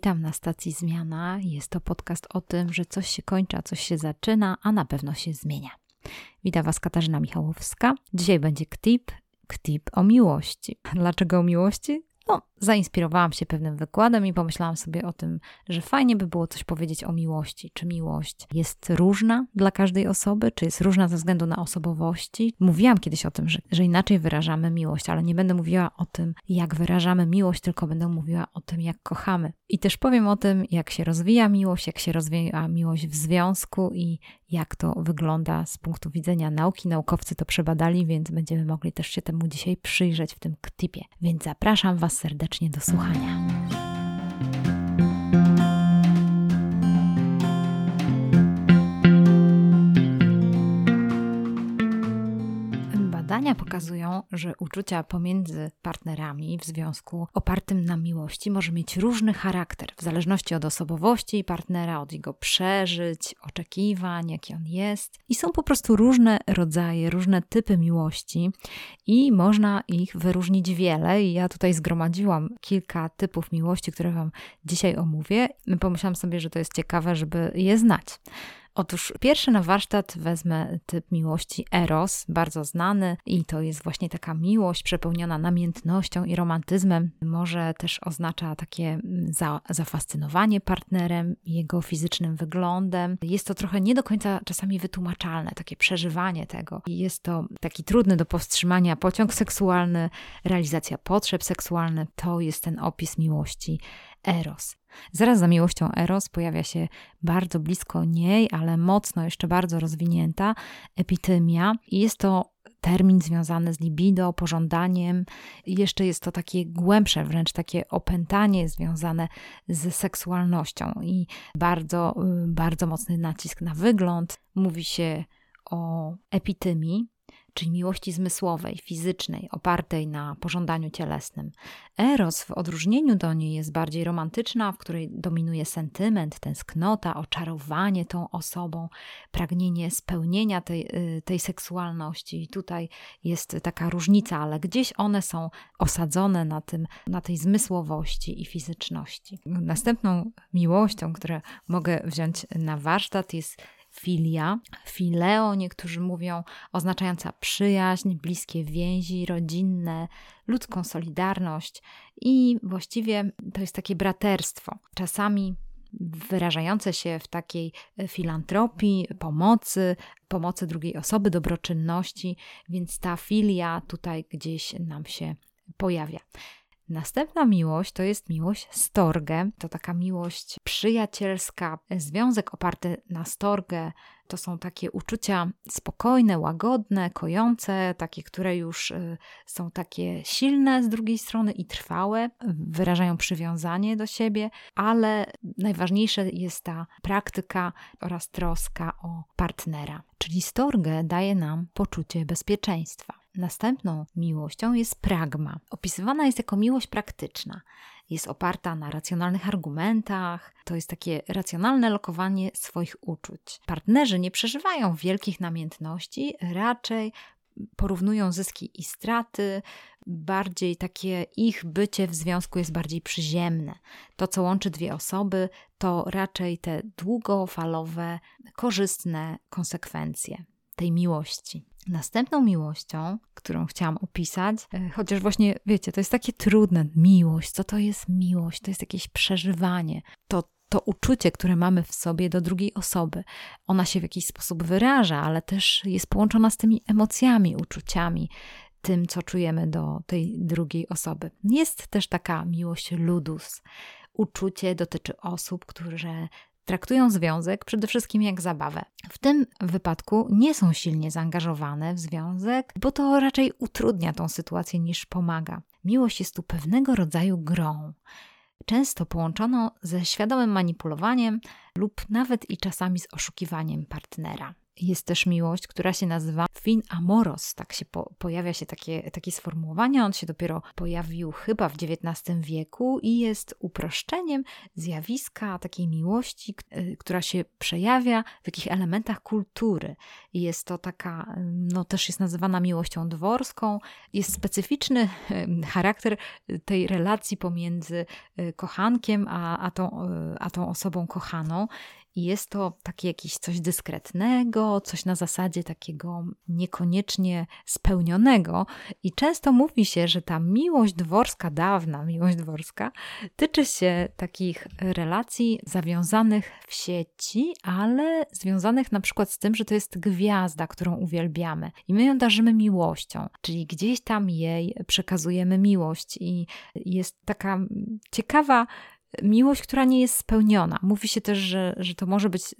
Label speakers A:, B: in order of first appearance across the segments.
A: Witam na stacji Zmiana. Jest to podcast o tym, że coś się kończy, a coś się zaczyna, a na pewno się zmienia. Witam Was Katarzyna Michałowska. Dzisiaj będzie KTIP, KTIP o miłości. Dlaczego o miłości? No, zainspirowałam się pewnym wykładem i pomyślałam sobie o tym, że fajnie by było coś powiedzieć o miłości. Czy miłość jest różna dla każdej osoby, czy jest różna ze względu na osobowości? Mówiłam kiedyś o tym, że, że inaczej wyrażamy miłość, ale nie będę mówiła o tym, jak wyrażamy miłość, tylko będę mówiła o tym, jak kochamy. I też powiem o tym, jak się rozwija miłość, jak się rozwija miłość w związku i jak to wygląda z punktu widzenia nauki. Naukowcy to przebadali, więc będziemy mogli też się temu dzisiaj przyjrzeć w tym ktipie. Więc zapraszam Was serdecznie do słuchania. Badania pokazują, że uczucia pomiędzy partnerami w związku opartym na miłości może mieć różny charakter w zależności od osobowości partnera, od jego przeżyć, oczekiwań, jaki on jest. I są po prostu różne rodzaje, różne typy miłości i można ich wyróżnić wiele. I ja tutaj zgromadziłam kilka typów miłości, które Wam dzisiaj omówię. Pomyślałam sobie, że to jest ciekawe, żeby je znać. Otóż pierwszy na warsztat wezmę typ miłości Eros, bardzo znany, i to jest właśnie taka miłość przepełniona namiętnością i romantyzmem. Może też oznacza takie mm, za, zafascynowanie partnerem, jego fizycznym wyglądem. Jest to trochę nie do końca czasami wytłumaczalne, takie przeżywanie tego. Jest to taki trudny do powstrzymania pociąg seksualny, realizacja potrzeb seksualnych. To jest ten opis miłości Eros. Zaraz za miłością Eros pojawia się bardzo blisko niej, ale mocno jeszcze bardzo rozwinięta epitymia. I jest to termin związany z libido, pożądaniem. Jeszcze jest to takie głębsze, wręcz takie opętanie związane z seksualnością i bardzo, bardzo mocny nacisk na wygląd. Mówi się o epitymii, czyli miłości zmysłowej, fizycznej, opartej na pożądaniu cielesnym. Eros w odróżnieniu do niej jest bardziej romantyczna, w której dominuje sentyment, tęsknota, oczarowanie tą osobą, pragnienie spełnienia tej, y, tej seksualności. I tutaj jest taka różnica, ale gdzieś one są osadzone na, tym, na tej zmysłowości i fizyczności. Następną miłością, którą mogę wziąć na warsztat, jest filia, fileo, niektórzy mówią, oznaczająca przyjaźń, bliskie więzi rodzinne, ludzką solidarność i właściwie to jest takie braterstwo. Czasami wyrażające się w takiej filantropii, pomocy, pomocy drugiej osoby, dobroczynności, więc ta filia tutaj gdzieś nam się pojawia. Następna miłość to jest miłość storge. To taka miłość przyjacielska, związek oparty na storge. To są takie uczucia spokojne, łagodne, kojące, takie, które już y, są takie silne z drugiej strony i trwałe, wyrażają przywiązanie do siebie, ale najważniejsze jest ta praktyka oraz troska o partnera. Czyli storge daje nam poczucie bezpieczeństwa. Następną miłością jest pragma. Opisywana jest jako miłość praktyczna. Jest oparta na racjonalnych argumentach, to jest takie racjonalne lokowanie swoich uczuć. Partnerzy nie przeżywają wielkich namiętności, raczej porównują zyski i straty, bardziej takie ich bycie w związku jest bardziej przyziemne. To, co łączy dwie osoby, to raczej te długofalowe, korzystne konsekwencje tej miłości. Następną miłością, którą chciałam opisać, e, chociaż właśnie wiecie, to jest takie trudne. Miłość, co to jest miłość? To jest jakieś przeżywanie. To to uczucie, które mamy w sobie do drugiej osoby. Ona się w jakiś sposób wyraża, ale też jest połączona z tymi emocjami, uczuciami, tym, co czujemy do tej drugiej osoby. Jest też taka miłość ludus. Uczucie dotyczy osób, które traktują związek przede wszystkim jak zabawę. W tym wypadku nie są silnie zaangażowane w związek, bo to raczej utrudnia tą sytuację niż pomaga. Miłość jest tu pewnego rodzaju grą często połączoną ze świadomym manipulowaniem lub nawet i czasami z oszukiwaniem partnera. Jest też miłość, która się nazywa fin amoros. Tak się po, pojawia się takie, takie sformułowanie. On się dopiero pojawił chyba w XIX wieku i jest uproszczeniem zjawiska takiej miłości, y, która się przejawia w jakich elementach kultury. Jest to taka, no też jest nazywana miłością dworską. Jest specyficzny charakter tej relacji pomiędzy y, kochankiem a, a, tą, a tą osobą kochaną. I jest to takie jakieś coś dyskretnego, coś na zasadzie takiego niekoniecznie spełnionego. I często mówi się, że ta miłość dworska, dawna miłość dworska, tyczy się takich relacji zawiązanych w sieci, ale związanych na przykład z tym, że to jest gwiazda, którą uwielbiamy. I my ją darzymy miłością, czyli gdzieś tam jej przekazujemy miłość. I jest taka ciekawa miłość, która nie jest spełniona. Mówi się też, że, że to może być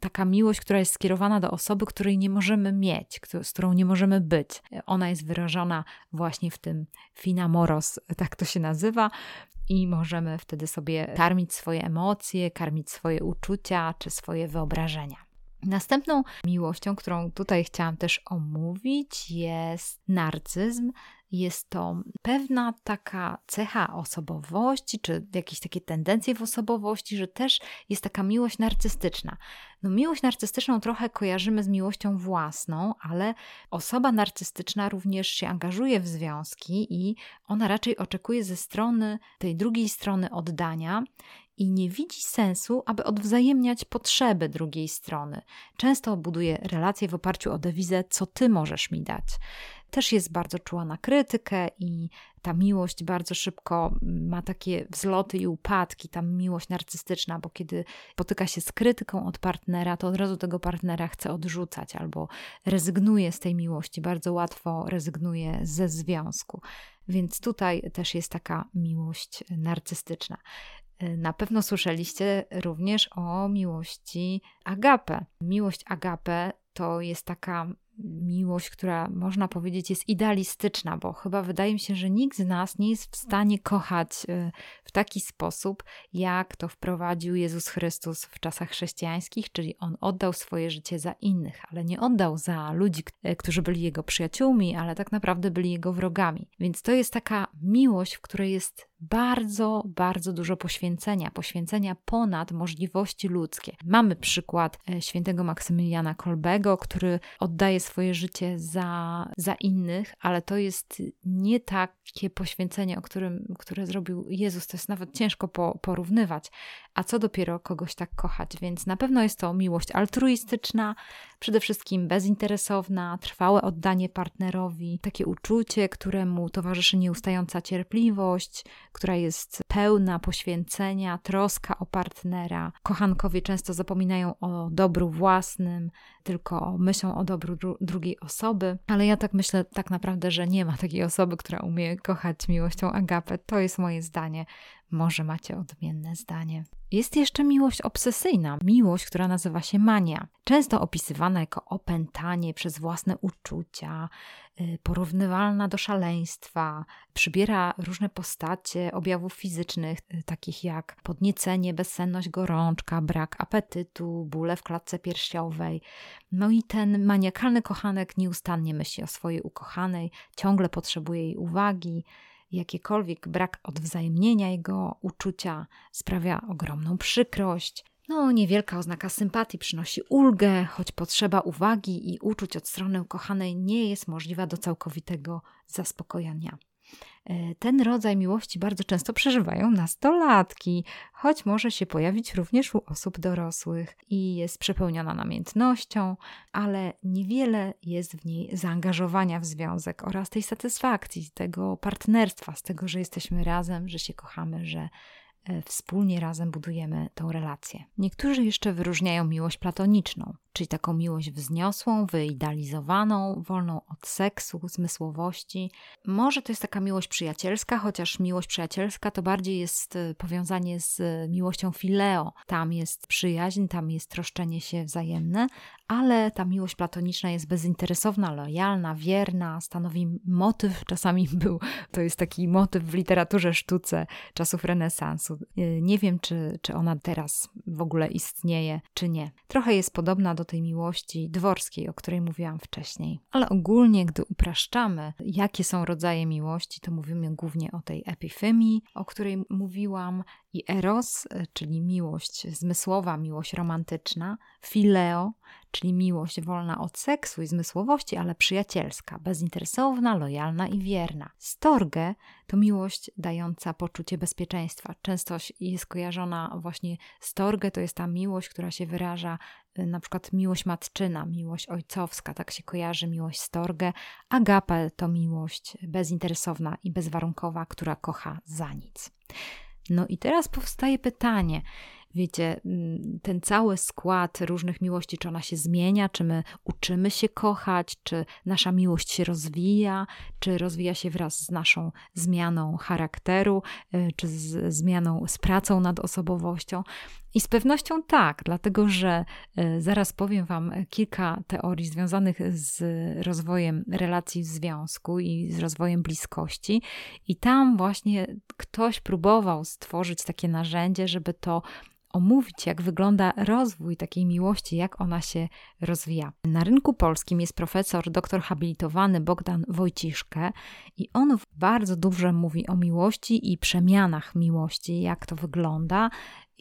A: taka miłość, która jest skierowana do osoby, której nie możemy mieć, z którą nie możemy być. Ona jest wyrażona właśnie w tym finamoros, tak to się nazywa, i możemy wtedy sobie karmić swoje emocje, karmić swoje uczucia czy swoje wyobrażenia. Następną miłością, którą tutaj chciałam też omówić, jest narcyzm. Jest to pewna taka cecha osobowości, czy jakieś takie tendencje w osobowości, że też jest taka miłość narcystyczna. No, miłość narcystyczną trochę kojarzymy z miłością własną, ale osoba narcystyczna również się angażuje w związki i ona raczej oczekuje ze strony tej drugiej strony oddania i nie widzi sensu, aby odwzajemniać potrzeby drugiej strony. Często buduje relacje w oparciu o dewizę, co ty możesz mi dać też jest bardzo czuła na krytykę i ta miłość bardzo szybko ma takie wzloty i upadki, ta miłość narcystyczna, bo kiedy spotyka się z krytyką od partnera, to od razu tego partnera chce odrzucać albo rezygnuje z tej miłości, bardzo łatwo rezygnuje ze związku. Więc tutaj też jest taka miłość narcystyczna. Na pewno słyszeliście również o miłości agape. Miłość agape to jest taka miłość, która można powiedzieć jest idealistyczna, bo chyba wydaje mi się, że nikt z nas nie jest w stanie kochać y, w taki sposób, jak to wprowadził Jezus Chrystus w czasach chrześcijańskich, czyli on oddał swoje życie za innych, ale nie oddał za ludzi, y, którzy byli jego przyjaciółmi, ale tak naprawdę byli jego wrogami. Więc to jest taka miłość, w której jest bardzo, bardzo dużo poświęcenia, poświęcenia ponad możliwości ludzkie. Mamy przykład e, świętego Maksymiliana Kolbego, który oddaje swoje życie za, za innych, ale to jest nie takie poświęcenie, o którym, które zrobił Jezus. To jest nawet ciężko po, porównywać, a co dopiero kogoś tak kochać. Więc na pewno jest to miłość altruistyczna, przede wszystkim bezinteresowna, trwałe oddanie partnerowi, takie uczucie, któremu towarzyszy nieustająca cierpliwość, która jest pełna poświęcenia, troska o partnera. Kochankowie często zapominają o dobru własnym, tylko myślą o dobru dru drugiej osoby, ale ja tak myślę tak naprawdę, że nie ma takiej osoby, która umie kochać miłością agapę. To jest moje zdanie. Może macie odmienne zdanie. Jest jeszcze miłość obsesyjna, miłość, która nazywa się mania. Często opisywana jako opętanie przez własne uczucia, y, porównywalna do szaleństwa, przybiera różne postacie objawów fizycznych, y, takich jak podniecenie, bezsenność, gorączka, brak apetytu, bóle w klatce piersiowej. No i ten maniakalny kochanek nieustannie myśli o swojej ukochanej, ciągle potrzebuje jej uwagi Jakiekolwiek brak odwzajemnienia jego uczucia sprawia ogromną przykrość. No, niewielka oznaka sympatii przynosi ulgę, choć potrzeba uwagi i uczuć od strony ukochanej nie jest możliwa do całkowitego zaspokojenia. E, ten rodzaj miłości bardzo często przeżywają nastolatki, choć może się pojawić również u osób dorosłych i jest przepełniona namiętnością, ale niewiele jest w niej zaangażowania w związek oraz tej satysfakcji, tego partnerstwa, z tego, że jesteśmy razem, że się kochamy, że E, wspólnie razem budujemy tą relację. Niektórzy jeszcze wyróżniają miłość platoniczną, czyli taką miłość wzniosłą, wyidealizowaną, wolną od seksu, zmysłowości. Może to jest taka miłość przyjacielska, chociaż miłość przyjacielska to bardziej jest e, powiązanie z miłością fileo. Tam jest przyjaźń, tam jest troszczenie się wzajemne, ale ta miłość platoniczna jest bezinteresowna, lojalna, wierna, stanowi motyw, czasami był, to jest taki motyw w literaturze, sztuce czasów renesansu. Y, nie wiem, czy, czy ona teraz w ogóle istnieje, czy nie. Trochę jest podobna do do tej miłości dworskiej, o której mówiłam wcześniej. Ale ogólnie, gdy upraszczamy, jakie są rodzaje miłości, to mówimy głównie o tej epifemii, o której mówiłam, i eros, czyli miłość zmysłowa, miłość romantyczna, fileo, czyli miłość wolna od seksu i zmysłowości, ale przyjacielska, bezinteresowna, lojalna i wierna. Storge to miłość dająca poczucie bezpieczeństwa. Często jest kojarzona właśnie storge, to jest ta miłość, która się wyraża y, na przykład miłość matczyna, miłość ojcowska, tak się kojarzy miłość storge. Agape to miłość bezinteresowna i bezwarunkowa, która kocha za nic. No i teraz powstaje pytanie, wiecie, mm, ten cały skład różnych miłości, czy ona się zmienia, czy my uczymy się kochać, czy nasza miłość się rozwija, czy rozwija się wraz z naszą zmianą charakteru, y, czy z zmianą, z pracą nad osobowością. I z pewnością tak, dlatego że y, zaraz powiem Wam kilka teorii związanych z rozwojem relacji w związku i z rozwojem bliskości. I tam właśnie ktoś próbował stworzyć takie narzędzie, żeby to omówić, jak wygląda rozwój takiej miłości, jak ona się rozwija. Na rynku polskim jest profesor, doktor habilitowany Bogdan Wojciszkę i on bardzo dobrze mówi o miłości i przemianach miłości, jak to wygląda.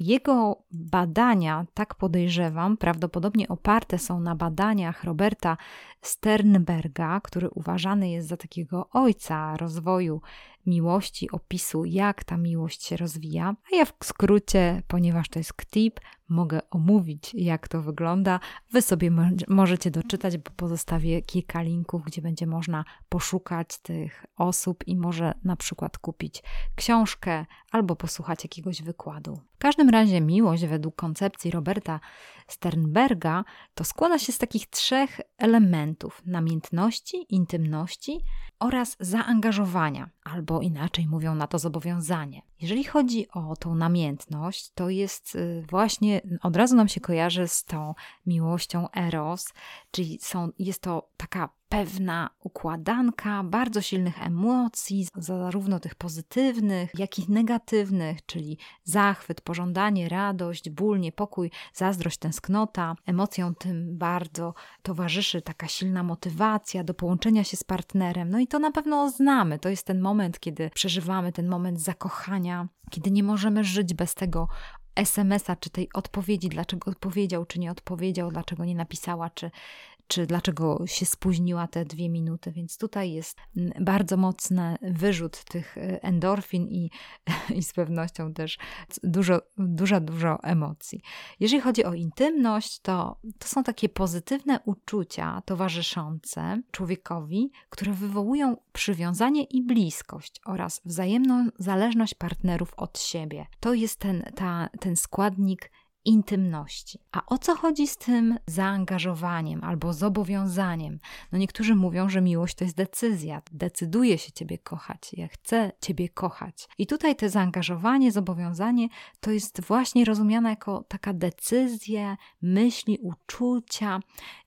A: Jego badania, tak podejrzewam, prawdopodobnie oparte są na badaniach Roberta Sternberga, który uważany jest za takiego ojca rozwoju miłości, opisu, jak ta miłość się rozwija. A ja w skrócie, ponieważ to jest KTIP, mogę omówić, jak to wygląda. Wy sobie możecie doczytać, bo pozostawię kilka linków, gdzie będzie można poszukać tych osób i może na przykład kupić książkę albo posłuchać jakiegoś wykładu. W każdym razie miłość według koncepcji Roberta Sternberga to składa się z takich trzech elementów: namiętności, intymności oraz zaangażowania, albo inaczej mówią na to zobowiązanie. Jeżeli chodzi o tą namiętność, to jest y, właśnie od razu nam się kojarzy z tą miłością Eros, czyli są, jest to taka pewna układanka bardzo silnych emocji, zarówno tych pozytywnych, jak i negatywnych, czyli zachwyt, pożądanie, radość, ból, niepokój, zazdrość, tęsknota. Emocjom tym bardzo towarzyszy taka silna motywacja do połączenia się z partnerem. No i to na pewno znamy. To jest ten moment, kiedy przeżywamy ten moment zakochania, kiedy nie możemy żyć bez tego SMS-a, czy tej odpowiedzi, dlaczego odpowiedział, czy nie odpowiedział, dlaczego nie napisała, czy czy dlaczego się spóźniła te dwie minuty. Więc tutaj jest mm, bardzo mocny wyrzut tych e, endorfin i, i z pewnością też dużo, dużo, dużo emocji. Jeżeli chodzi o intymność, to, to są takie pozytywne uczucia towarzyszące człowiekowi, które wywołują przywiązanie i bliskość oraz wzajemną zależność partnerów od siebie. To jest ten, ta, ten składnik intymności. A o co chodzi z tym zaangażowaniem albo zobowiązaniem? No niektórzy mówią, że miłość to jest decyzja. Decyduję się Ciebie kochać, ja chcę Ciebie kochać. I tutaj te zaangażowanie, zobowiązanie to jest właśnie rozumiane jako taka decyzja, myśli, uczucia,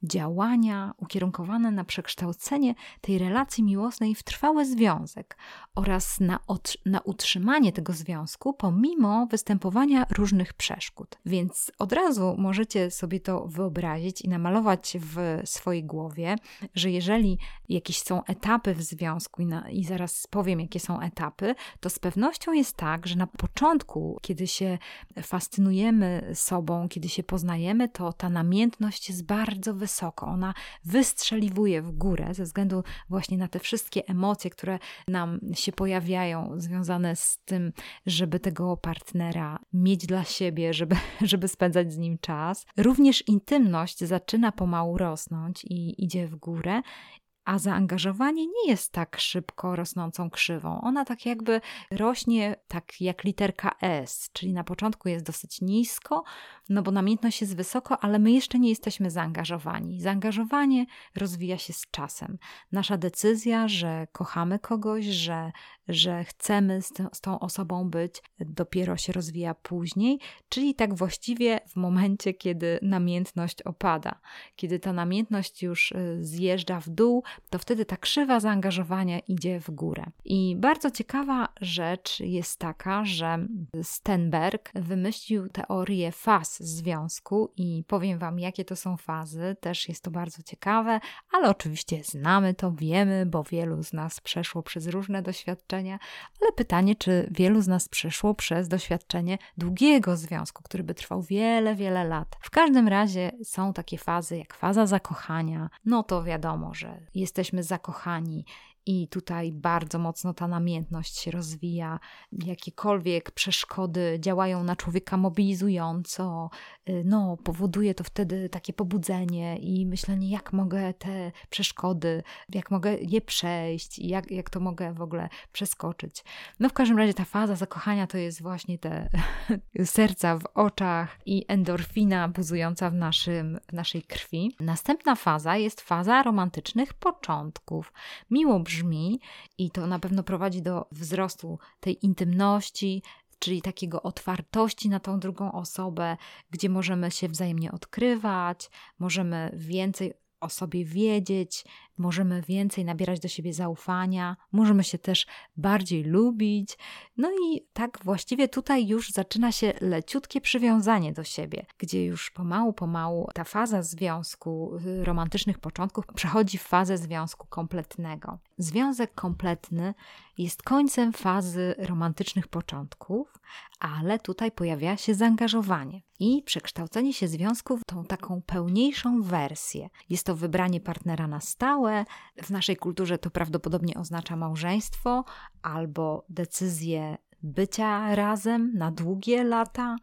A: działania ukierunkowane na przekształcenie tej relacji miłosnej w trwały związek oraz na, na utrzymanie tego związku pomimo występowania różnych przeszkód. Więc więc od razu możecie sobie to wyobrazić i namalować w swojej głowie, że jeżeli jakieś są etapy w związku, i, na, i zaraz powiem, jakie są etapy, to z pewnością jest tak, że na początku, kiedy się fascynujemy sobą, kiedy się poznajemy, to ta namiętność jest bardzo wysoko. Ona wystrzeliwuje w górę ze względu właśnie na te wszystkie emocje, które nam się pojawiają, związane z tym, żeby tego partnera mieć dla siebie, żeby, żeby spędzać z nim czas. Również intymność zaczyna pomału rosnąć i idzie w górę, a zaangażowanie nie jest tak szybko rosnącą krzywą. Ona tak jakby rośnie tak jak literka S, czyli na początku jest dosyć nisko, no bo namiętność jest wysoko, ale my jeszcze nie jesteśmy zaangażowani. Zaangażowanie rozwija się z czasem. Nasza decyzja, że kochamy kogoś, że że chcemy z, z tą osobą być, dopiero się rozwija później, czyli tak właściwie w momencie, kiedy namiętność opada. Kiedy ta namiętność już y, zjeżdża w dół, to wtedy ta krzywa zaangażowania idzie w górę. I bardzo ciekawa rzecz jest taka, że Stenberg wymyślił teorię faz związku i powiem Wam, jakie to są fazy. Też jest to bardzo ciekawe, ale oczywiście znamy to, wiemy, bo wielu z nas przeszło przez różne doświadczenia, ale pytanie, czy wielu z nas przeszło przez doświadczenie długiego związku, który by trwał wiele, wiele lat. W każdym razie są takie fazy jak faza zakochania. No to wiadomo, że jesteśmy zakochani i tutaj bardzo mocno ta namiętność się rozwija. Jakiekolwiek przeszkody działają na człowieka mobilizująco, y, no, powoduje to wtedy takie pobudzenie i myślenie, jak mogę te przeszkody, jak mogę je przejść, jak, jak to mogę w ogóle przeskoczyć. No, w każdym razie ta faza zakochania to jest właśnie te serca w oczach i endorfina buzująca w, naszym, w naszej krwi. Następna faza jest faza romantycznych początków. Miło brzmi i to na pewno prowadzi do wzrostu tej intymności, czyli takiego otwartości na tą drugą osobę, gdzie możemy się wzajemnie odkrywać, możemy więcej o sobie wiedzieć, możemy więcej nabierać do siebie zaufania, możemy się też bardziej lubić. No i tak właściwie tutaj już zaczyna się leciutkie przywiązanie do siebie, gdzie już pomału, pomału ta faza związku, y, romantycznych początków przechodzi w fazę związku kompletnego. Związek kompletny jest końcem fazy romantycznych początków, ale tutaj pojawia się zaangażowanie i przekształcenie się związku w tą taką pełniejszą wersję. Jest to wybranie partnera na stałe. W naszej kulturze to prawdopodobnie oznacza małżeństwo albo decyzję bycia razem na długie lata.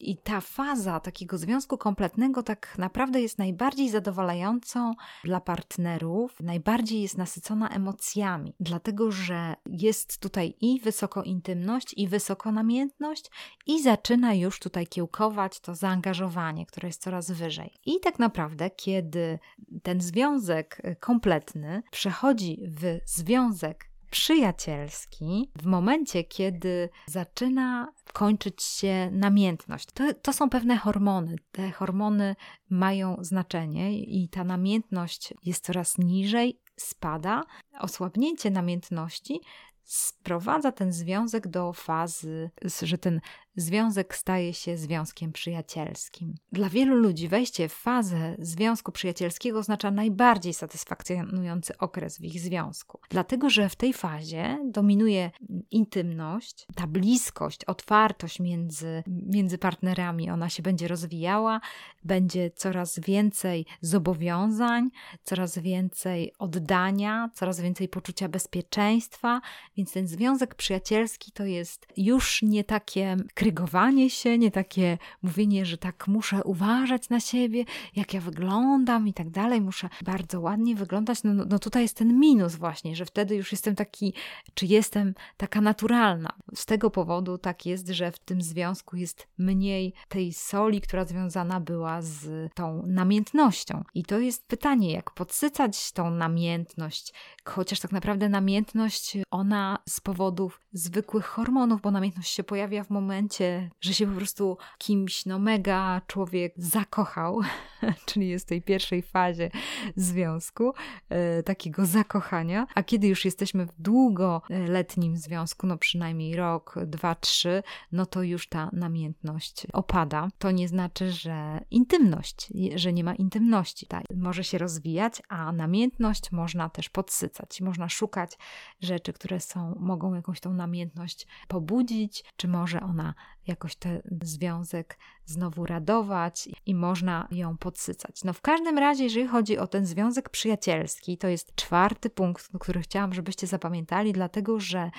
A: I ta faza takiego związku kompletnego tak naprawdę jest najbardziej zadowalającą dla partnerów, najbardziej jest nasycona emocjami, dlatego że jest tutaj i wysoko intymność, i wysoko namiętność, i zaczyna już tutaj kiełkować to zaangażowanie, które jest coraz wyżej. I tak naprawdę, kiedy ten związek kompletny przechodzi w związek przyjacielski w momencie, kiedy zaczyna kończyć się namiętność. To, to są pewne hormony. Te hormony mają znaczenie i ta namiętność jest coraz niżej, spada. Osłabnięcie namiętności sprowadza ten związek do fazy, że ten związek staje się związkiem przyjacielskim. Dla wielu ludzi wejście w fazę związku przyjacielskiego oznacza najbardziej satysfakcjonujący okres w ich związku, dlatego że w tej fazie dominuje intymność, ta bliskość, otwartość między, między partnerami, ona się będzie rozwijała, będzie coraz więcej zobowiązań, coraz więcej oddania, coraz więcej poczucia bezpieczeństwa, więc ten związek przyjacielski to jest już nie takie krygowanie się, nie takie mówienie, że tak muszę uważać na siebie, jak ja wyglądam i tak dalej, muszę bardzo ładnie wyglądać. No, no, no tutaj jest ten minus właśnie, że wtedy już jestem taki, czy jestem taka naturalna. Z tego powodu tak jest, że w tym związku jest mniej tej soli, która związana była z tą namiętnością. I to jest pytanie, jak podsycać tą namiętność, chociaż tak naprawdę namiętność, ona z powodów zwykłych hormonów, bo namiętność się pojawia w momencie, momencie, że się po prostu kimś, no mega człowiek zakochał, czyli jest w tej pierwszej fazie związku, e, takiego zakochania, a kiedy już jesteśmy w długoletnim związku, no przynajmniej rok, dwa, trzy, no to już ta namiętność opada. To nie znaczy, że intymność, że nie ma intymności. Tak, może się rozwijać, a namiętność można też podsycać. Można szukać rzeczy, które są, mogą jakąś tą namiętność pobudzić, czy może ona jakoś ten związek znowu radować i można ją podsycać. No w każdym razie, jeżeli chodzi o ten związek przyjacielski, to jest czwarty punkt, który chciałam, żebyście zapamiętali, dlatego że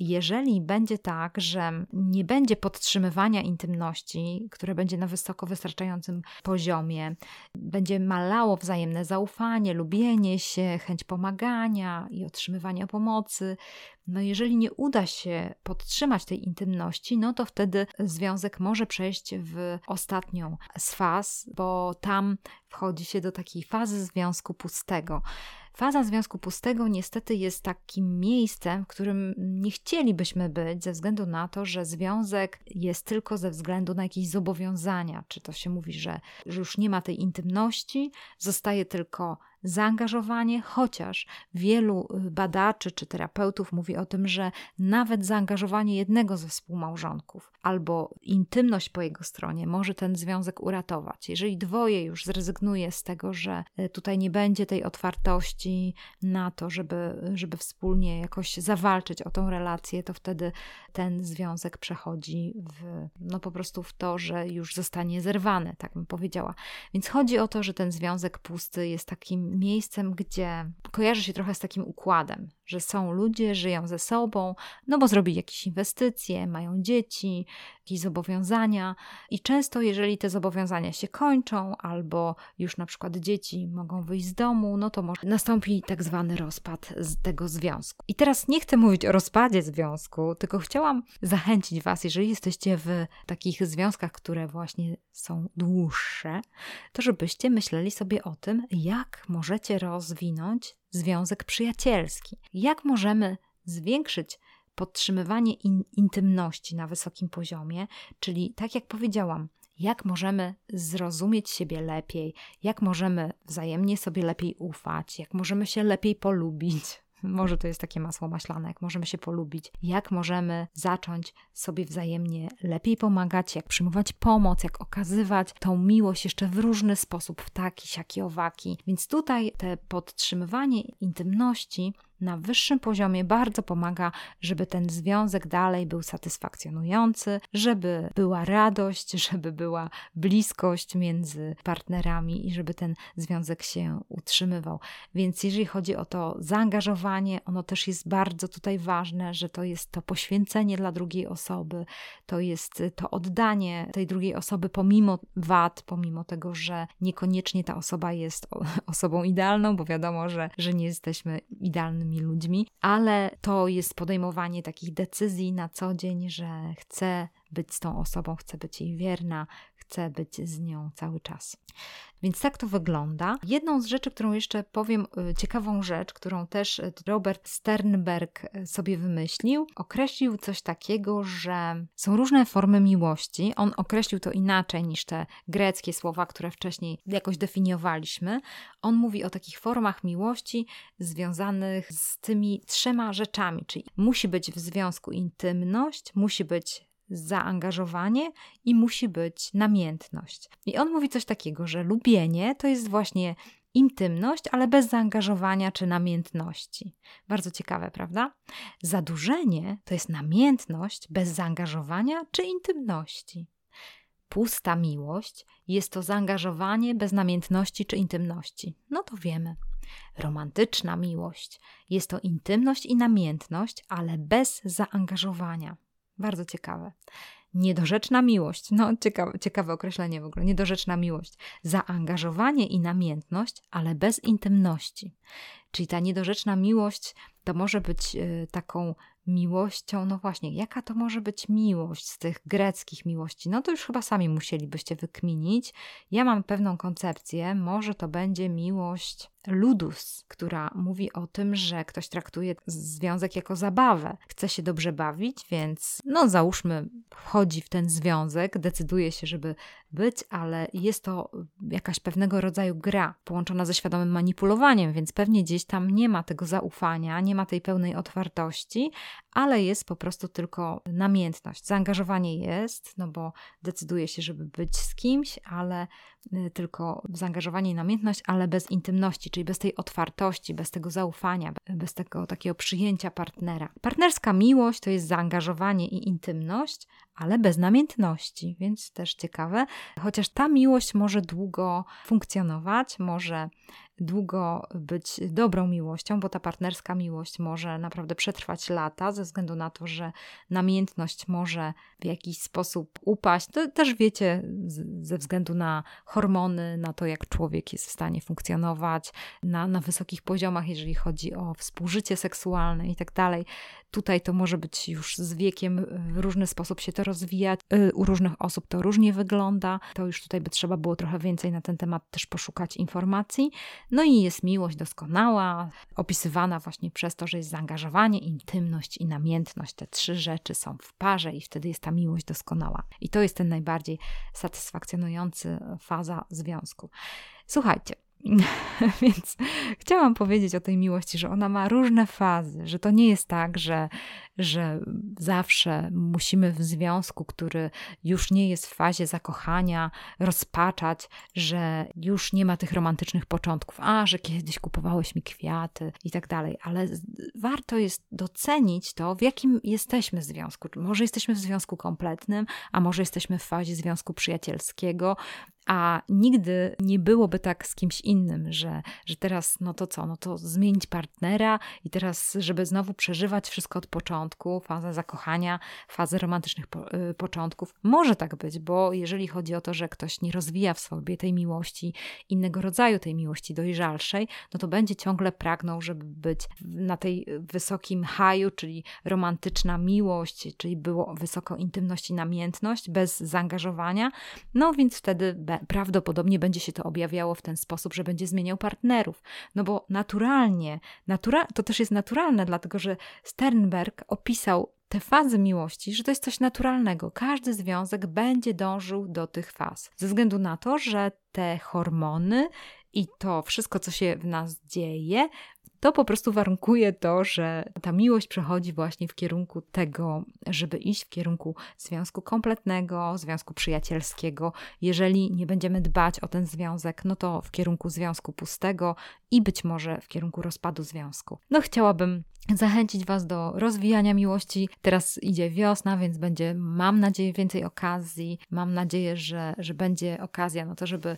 A: jeżeli będzie tak, że nie będzie podtrzymywania intymności, które będzie na wysoko wystarczającym poziomie, będzie malało wzajemne zaufanie, lubienie się, chęć pomagania i otrzymywania pomocy, no jeżeli nie uda się podtrzymać tej intymności, no to wtedy związek może przejść w ostatnią z faz, bo tam wchodzi się do takiej fazy związku pustego. Faza związku pustego niestety jest takim miejscem, w którym nie chcielibyśmy być, ze względu na to, że związek jest tylko ze względu na jakieś zobowiązania. Czy to się mówi, że, że już nie ma tej intymności, zostaje tylko zaangażowanie, chociaż wielu y, badaczy czy terapeutów mówi o tym, że nawet zaangażowanie jednego ze współmałżonków albo intymność po jego stronie może ten związek uratować. Jeżeli dwoje już zrezygnuje z tego, że y, tutaj nie będzie tej otwartości na to, żeby, żeby wspólnie jakoś zawalczyć o tą relację, to wtedy ten związek przechodzi w, no po prostu w to, że już zostanie zerwany, tak bym powiedziała. Więc chodzi o to, że ten związek pusty jest takim miejscem, gdzie kojarzy się trochę z takim układem, że są ludzie, żyją ze sobą, no bo zrobili jakieś inwestycje, mają dzieci, jakieś zobowiązania i często jeżeli te zobowiązania się kończą albo już na przykład dzieci mogą wyjść z domu, no to może nastąpi tak zwany rozpad z tego związku. I teraz nie chcę mówić o rozpadzie związku, tylko chciałam zachęcić Was, jeżeli jesteście w takich związkach, które właśnie są dłuższe, to żebyście myśleli sobie o tym, jak możecie rozwinąć związek przyjacielski. Jak możemy zwiększyć podtrzymywanie in, intymności na wysokim poziomie, czyli tak jak powiedziałam, jak możemy zrozumieć siebie lepiej, jak możemy wzajemnie sobie lepiej ufać, jak możemy się lepiej polubić. Może to jest takie masło maślane, jak możemy się polubić, jak możemy zacząć sobie wzajemnie lepiej pomagać, jak przyjmować pomoc, jak okazywać tą miłość jeszcze w różny sposób, w taki, siaki, owaki. Więc tutaj te podtrzymywanie intymności na wyższym poziomie bardzo pomaga, żeby ten związek dalej był satysfakcjonujący, żeby była radość, żeby była bliskość między partnerami i żeby ten związek się utrzymywał. Więc jeżeli chodzi o to zaangażowanie, ono też jest bardzo tutaj ważne, że to jest to poświęcenie dla drugiej osoby, to jest to oddanie tej drugiej osoby pomimo wad, pomimo tego, że niekoniecznie ta osoba jest osobą idealną, bo wiadomo, że, że nie jesteśmy idealnymi ludźmi, ale to jest podejmowanie takich decyzji na co dzień, że chcę być z tą osobą, chcę być jej wierna, chcę być z nią cały czas. Więc tak to wygląda. Jedną z rzeczy, którą jeszcze powiem, y, ciekawą rzecz, którą też y, Robert Sternberg y, sobie wymyślił, określił coś takiego, że są różne formy miłości. On określił to inaczej niż te greckie słowa, które wcześniej jakoś definiowaliśmy. On mówi o takich formach miłości związanych z tymi trzema rzeczami, czyli musi być w związku intymność, musi być zaangażowanie i musi być namiętność. I on mówi coś takiego, że lubienie to jest właśnie intymność, ale bez zaangażowania czy namiętności. Bardzo ciekawe, prawda? Zadłużenie to jest namiętność bez zaangażowania czy intymności. Pusta miłość jest to zaangażowanie bez namiętności czy intymności. No to wiemy. Romantyczna miłość jest to intymność i namiętność, ale bez zaangażowania. Bardzo ciekawe. Niedorzeczna miłość, no ciekawe, ciekawe określenie w ogóle, niedorzeczna miłość. Zaangażowanie i namiętność, ale bez intymności. Czyli ta niedorzeczna miłość to może być y, taką miłością, no właśnie, jaka to może być miłość z tych greckich miłości? No to już chyba sami musielibyście wykminić. Ja mam pewną koncepcję, może to będzie miłość ludus, która mówi o tym, że ktoś traktuje związek jako zabawę. Chce się dobrze bawić, więc no załóżmy, wchodzi w ten związek, decyduje się, żeby być, ale jest to jakaś pewnego rodzaju gra połączona ze świadomym manipulowaniem, więc pewnie gdzieś tam nie ma tego zaufania, nie ma tej pełnej otwartości, ale jest po prostu tylko namiętność. Zaangażowanie jest, no bo decyduje się, żeby być z kimś, ale tylko zaangażowanie i namiętność, ale bez intymności, czyli bez tej otwartości, bez tego zaufania, bez tego takiego przyjęcia partnera. Partnerska miłość to jest zaangażowanie i intymność, ale bez namiętności, więc też ciekawe. Chociaż ta miłość może długo funkcjonować, może długo być dobrą miłością, bo ta partnerska miłość może naprawdę przetrwać lata, ze względu na to, że namiętność może w jakiś sposób upaść. To też wiecie, ze względu na hormony, na to, jak człowiek jest w stanie funkcjonować na, na wysokich poziomach, jeżeli chodzi o współżycie seksualne i tak dalej. Tutaj to może być już z wiekiem w różny sposób się to rozwijać. Y, u różnych osób to różnie wygląda. To już tutaj by trzeba było trochę więcej na ten temat też poszukać informacji. No i jest miłość doskonała, opisywana właśnie przez to, że jest zaangażowanie, intymność i namiętność. Te trzy rzeczy są w parze i wtedy jest ta miłość doskonała. I to jest ten najbardziej satysfakcjonujący faza związku. Słuchajcie, Więc chciałam powiedzieć o tej miłości, że ona ma różne fazy, że to nie jest tak, że, że zawsze musimy w związku, który już nie jest w fazie zakochania, rozpaczać, że już nie ma tych romantycznych początków, a że kiedyś kupowałeś mi kwiaty i tak dalej, ale warto jest docenić to, w jakim jesteśmy związku. Może jesteśmy w związku kompletnym, a może jesteśmy w fazie związku przyjacielskiego, a nigdy nie byłoby tak z kimś innym, że, że teraz, no to co, no to zmienić partnera i teraz, żeby znowu przeżywać wszystko od początku, fazę zakochania, fazę romantycznych po, y, początków. Może tak być, bo jeżeli chodzi o to, że ktoś nie rozwija w sobie tej miłości, innego rodzaju tej miłości dojrzalszej, no to będzie ciągle pragnął, żeby być na tej wysokim haju, czyli romantyczna miłość, czyli było wysoko intymność i namiętność, bez zaangażowania, no więc wtedy prawdopodobnie będzie się to objawiało w ten sposób, że będzie zmieniał partnerów. No bo naturalnie, natura to też jest naturalne, dlatego że Sternberg opisał te fazy miłości, że to jest coś naturalnego. Każdy związek będzie dążył do tych faz, ze względu na to, że te hormony i to wszystko, co się w nas dzieje, to po prostu warunkuje to, że ta miłość przechodzi właśnie w kierunku tego, żeby iść w kierunku związku kompletnego, związku przyjacielskiego. Jeżeli nie będziemy dbać o ten związek, no to w kierunku związku pustego i być może w kierunku rozpadu związku. No chciałabym zachęcić Was do rozwijania miłości. Teraz idzie wiosna, więc będzie, mam nadzieję, więcej okazji. Mam nadzieję, że, że będzie okazja na to, żeby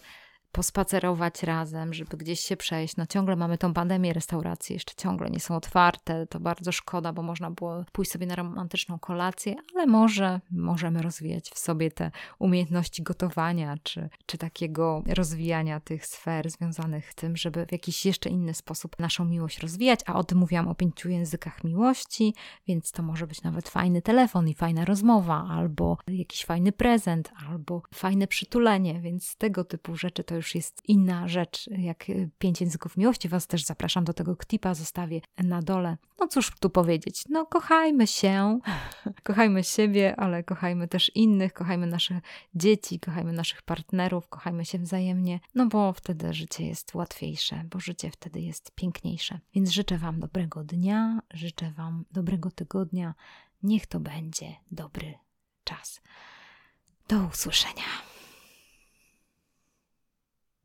A: pospacerować razem, żeby gdzieś się przejść. No ciągle mamy tą pandemię, restauracje jeszcze ciągle nie są otwarte. To bardzo szkoda, bo można było pójść sobie na romantyczną kolację, ale może możemy rozwijać w sobie te umiejętności gotowania, czy, czy takiego rozwijania tych sfer związanych z tym, żeby w jakiś jeszcze inny sposób naszą miłość rozwijać. A o tym mówiłam o pięciu językach miłości, więc to może być nawet fajny telefon i fajna rozmowa, albo jakiś fajny prezent, albo fajne przytulenie, więc tego typu rzeczy to już już jest inna rzecz, jak y, pięć języków miłości. Was też zapraszam do tego ktipa, zostawię na dole. No cóż tu powiedzieć, no kochajmy się, kochajmy siebie, ale kochajmy też innych, kochajmy nasze dzieci, kochajmy naszych partnerów, kochajmy się wzajemnie, no bo wtedy życie jest łatwiejsze, bo życie wtedy jest piękniejsze. Więc życzę Wam dobrego dnia, życzę Wam dobrego tygodnia. Niech to będzie dobry czas. Do usłyszenia.